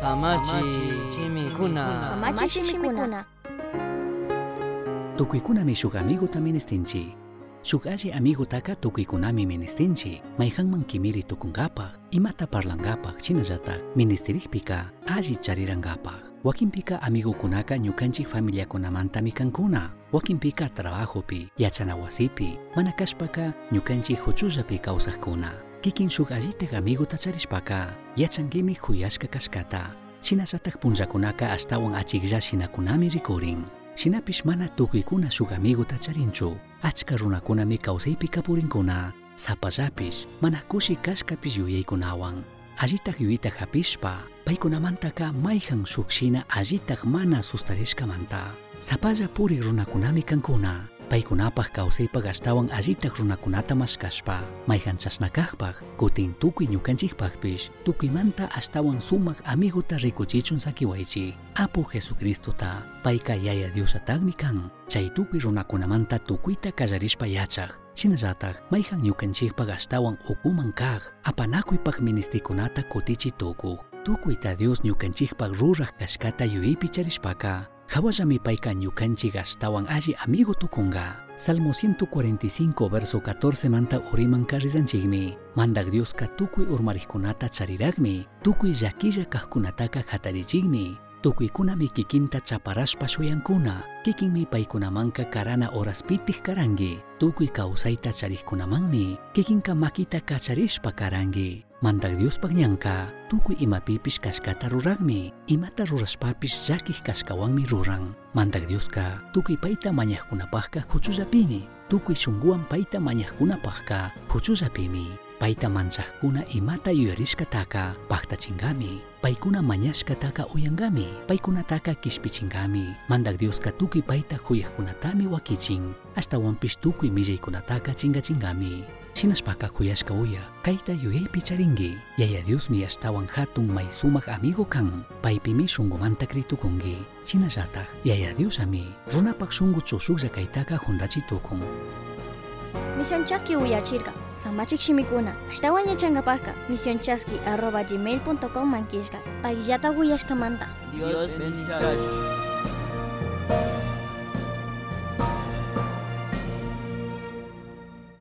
Samachi chimikuna. Samachi chimikuna. Tukuykunami shuk amigo ta menestinchi. Shuk alli amigo taka tukuykunami menestinchi. Mayhanman kimiri tukunkapaq, imata parlankapaq chinallatak ministerikpika alli charirangapaq. Wakinpika amigukunaka ñukanchik familiakunamantami kankuna. Wakinpika trabajopi, yachana wasipi, mana kashpaka ñukanchik huchullapi kawsaqkuna. Κι σου γαζί τε τα τσαρισπακά, για τσαγκίμι χουιάσκα κασκατά. Σινά σα τεχπούν ζακουνάκα αστάουν ατσιγζά συνακουνά με ζικούριν. Σινά πισμάνα του γουικού να σου γαμίγου τα τσαρίντσου, ατσκαρούν ακούνα μη καουθεί πικα πουρινκουνά. Θα παζάπει, μα να ακούσει κάσκα πιζιουί κουνάουαν. Αζίτα γιουί paykunapak kawsaypak ashtawan allitak runakunata maskashpa mayjanchasnakajpak kutin tukuy ñukanchikpakpish tukuymanta ashtawan sumak amiguta rikuchichun sakiwaychik apu jesucristuta payka yaya diosatagmi kan. Chay tukuy runakunamanta tukuyta kallarishpa yachak chinallataj mayjan ñukanchikpak ashtawan ukuman kaq. Apanakuypak ministrikunata kutichitukuj tukuyta dios ñukanchikpak ruraj kashkata yuypi charishpaka. Hawallami payka ñukanchik ashtawan alli amigo tukunga. Salmo 145 verso 14 manta uriman karizanchikmi. Mandak Dioska tukuy urmarikkunata chariragmi. Tukuy llakilla kajkunataka hatarichikmi. Tukuykunami kikinta chaparashpa shuyankuna. Kikinmi paykunamanka karana horaspitik karangi. Tukuy kawsayta charikkunamanmi. Kikinka makita kacharishpa karangi. Mandak Diospaq ñanka, tukuy imapipish kashkata ruragmi, imata rurashpapish llakik kashkawanmi ruran. Mandak Dioska, tukuy payta mañaqkunapaqqa huchullapimi, tukuy shunguwan payta mañaqkunapaqqa huchullapimi. Payta manchaqkuna imata yuyarishkataka paqtachinkami, paykuna mañashkataka uyangami, paykunataka kishpichinkami. Mandak Dioska tukuy payta huyaqkunatami wakichin, ashtawanpish tukuy millaykunataka chinkachinkami. Shinaspaka kuyashka uya, kaita yuei picharingi, yaya dios mi ashtawan hatun maizumak amigo kan, paipi mi shungo manta kritukungi. Yaya dios ami, runapak shungo chusukza kaitaka hundachi tukun. Misión Chaski Uya Chirga, Samachik Shimikuna, Ashtawan Yachanga Paka, Misión Chaski arroba gmail.com manquishga, Pagillata Uya Dios bendiga.